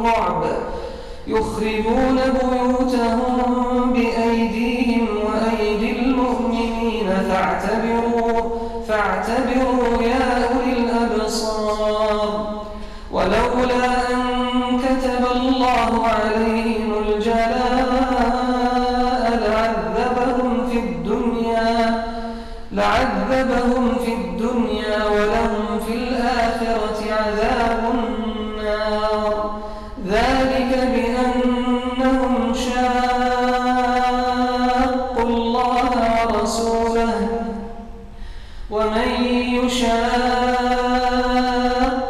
الرعب. يخربون بيوتهم بأيديهم وأيدي المؤمنين. فاعتبروا فاعتبروا يا أولي الأبصار. ولولا أن كتب الله عليهم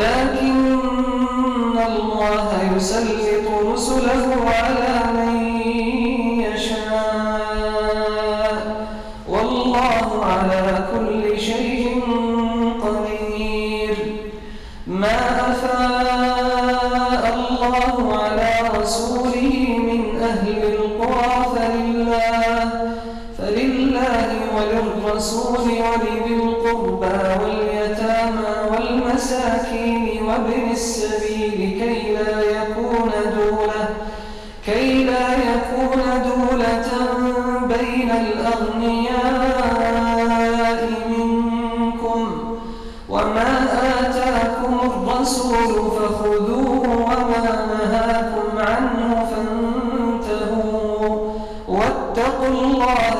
ولكن الله يسلط رسله على من يشاء. والله على كل شيء قدير. ما أفاء الله على رسوله من أهل القرى فلله فلله وللرسول ولذي القربى واليتامى. وابن السبيل كي لا يكون دولة كي لا يكون دولة بين الأغنياء منكم. وما آتاكم الرسول فخذوه وما نهاكم عنه فانتهوا. واتقوا الله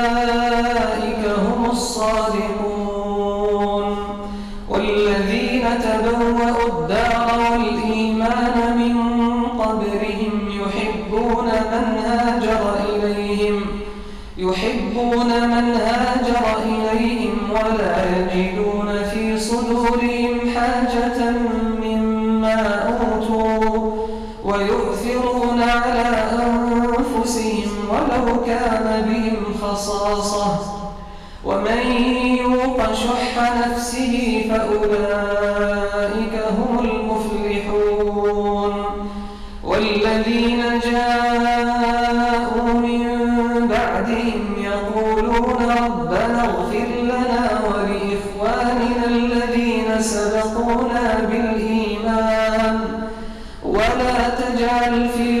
شح نفسه فأولئك هم المفلحون. والذين جاءوا من بعدهم يقولون ربنا اغفر لنا ولإخواننا الذين سبقونا بالإيمان. ولا تجعل في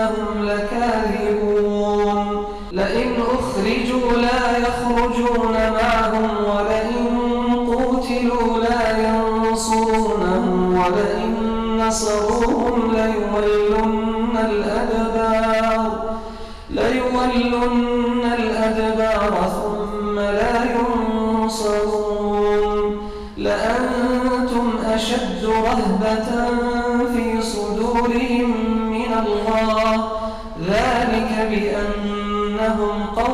إنهم لكاذبون. لئن أخرجوا لا يخرجون معهم ولئن قوتلوا لا ينصرونهم ولئن نصروهم ليولن الأدبار. ليولن الأدبار ثم لا ينصرون. لأنتم أشد رهبة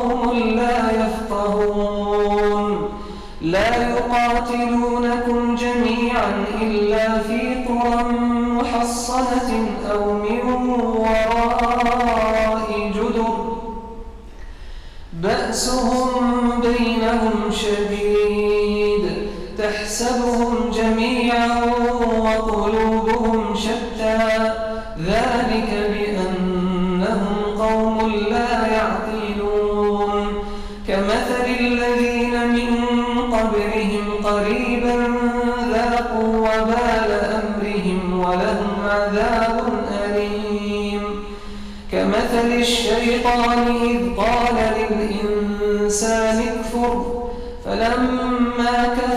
قوم لا يفقهون. لا يقاتلونكم جميعا إلا في قرى محصنة أو من وراء جدر. بأسهم بينهم شديد تحسبهم جميعا قبلهم قريبا ذاقوا وبال أمرهم ولهم عذاب أليم. كمثل الشيطان إذ قال للإنسان اكفر فلما كفر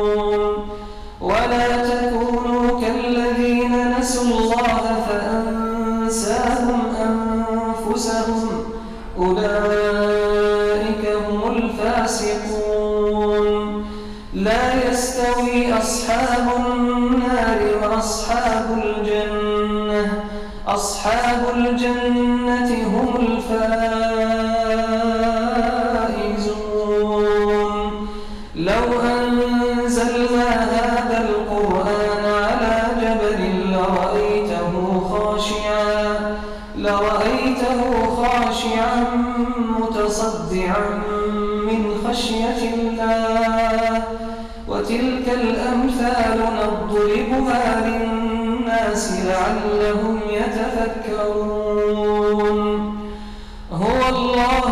أولئك هم الفاسقون. لا يستوي أصحاب النار وأصحاب الجنة. أصحاب الجنة وتلك الأمثال نضربها للناس لعلهم يتفكرون. هو الله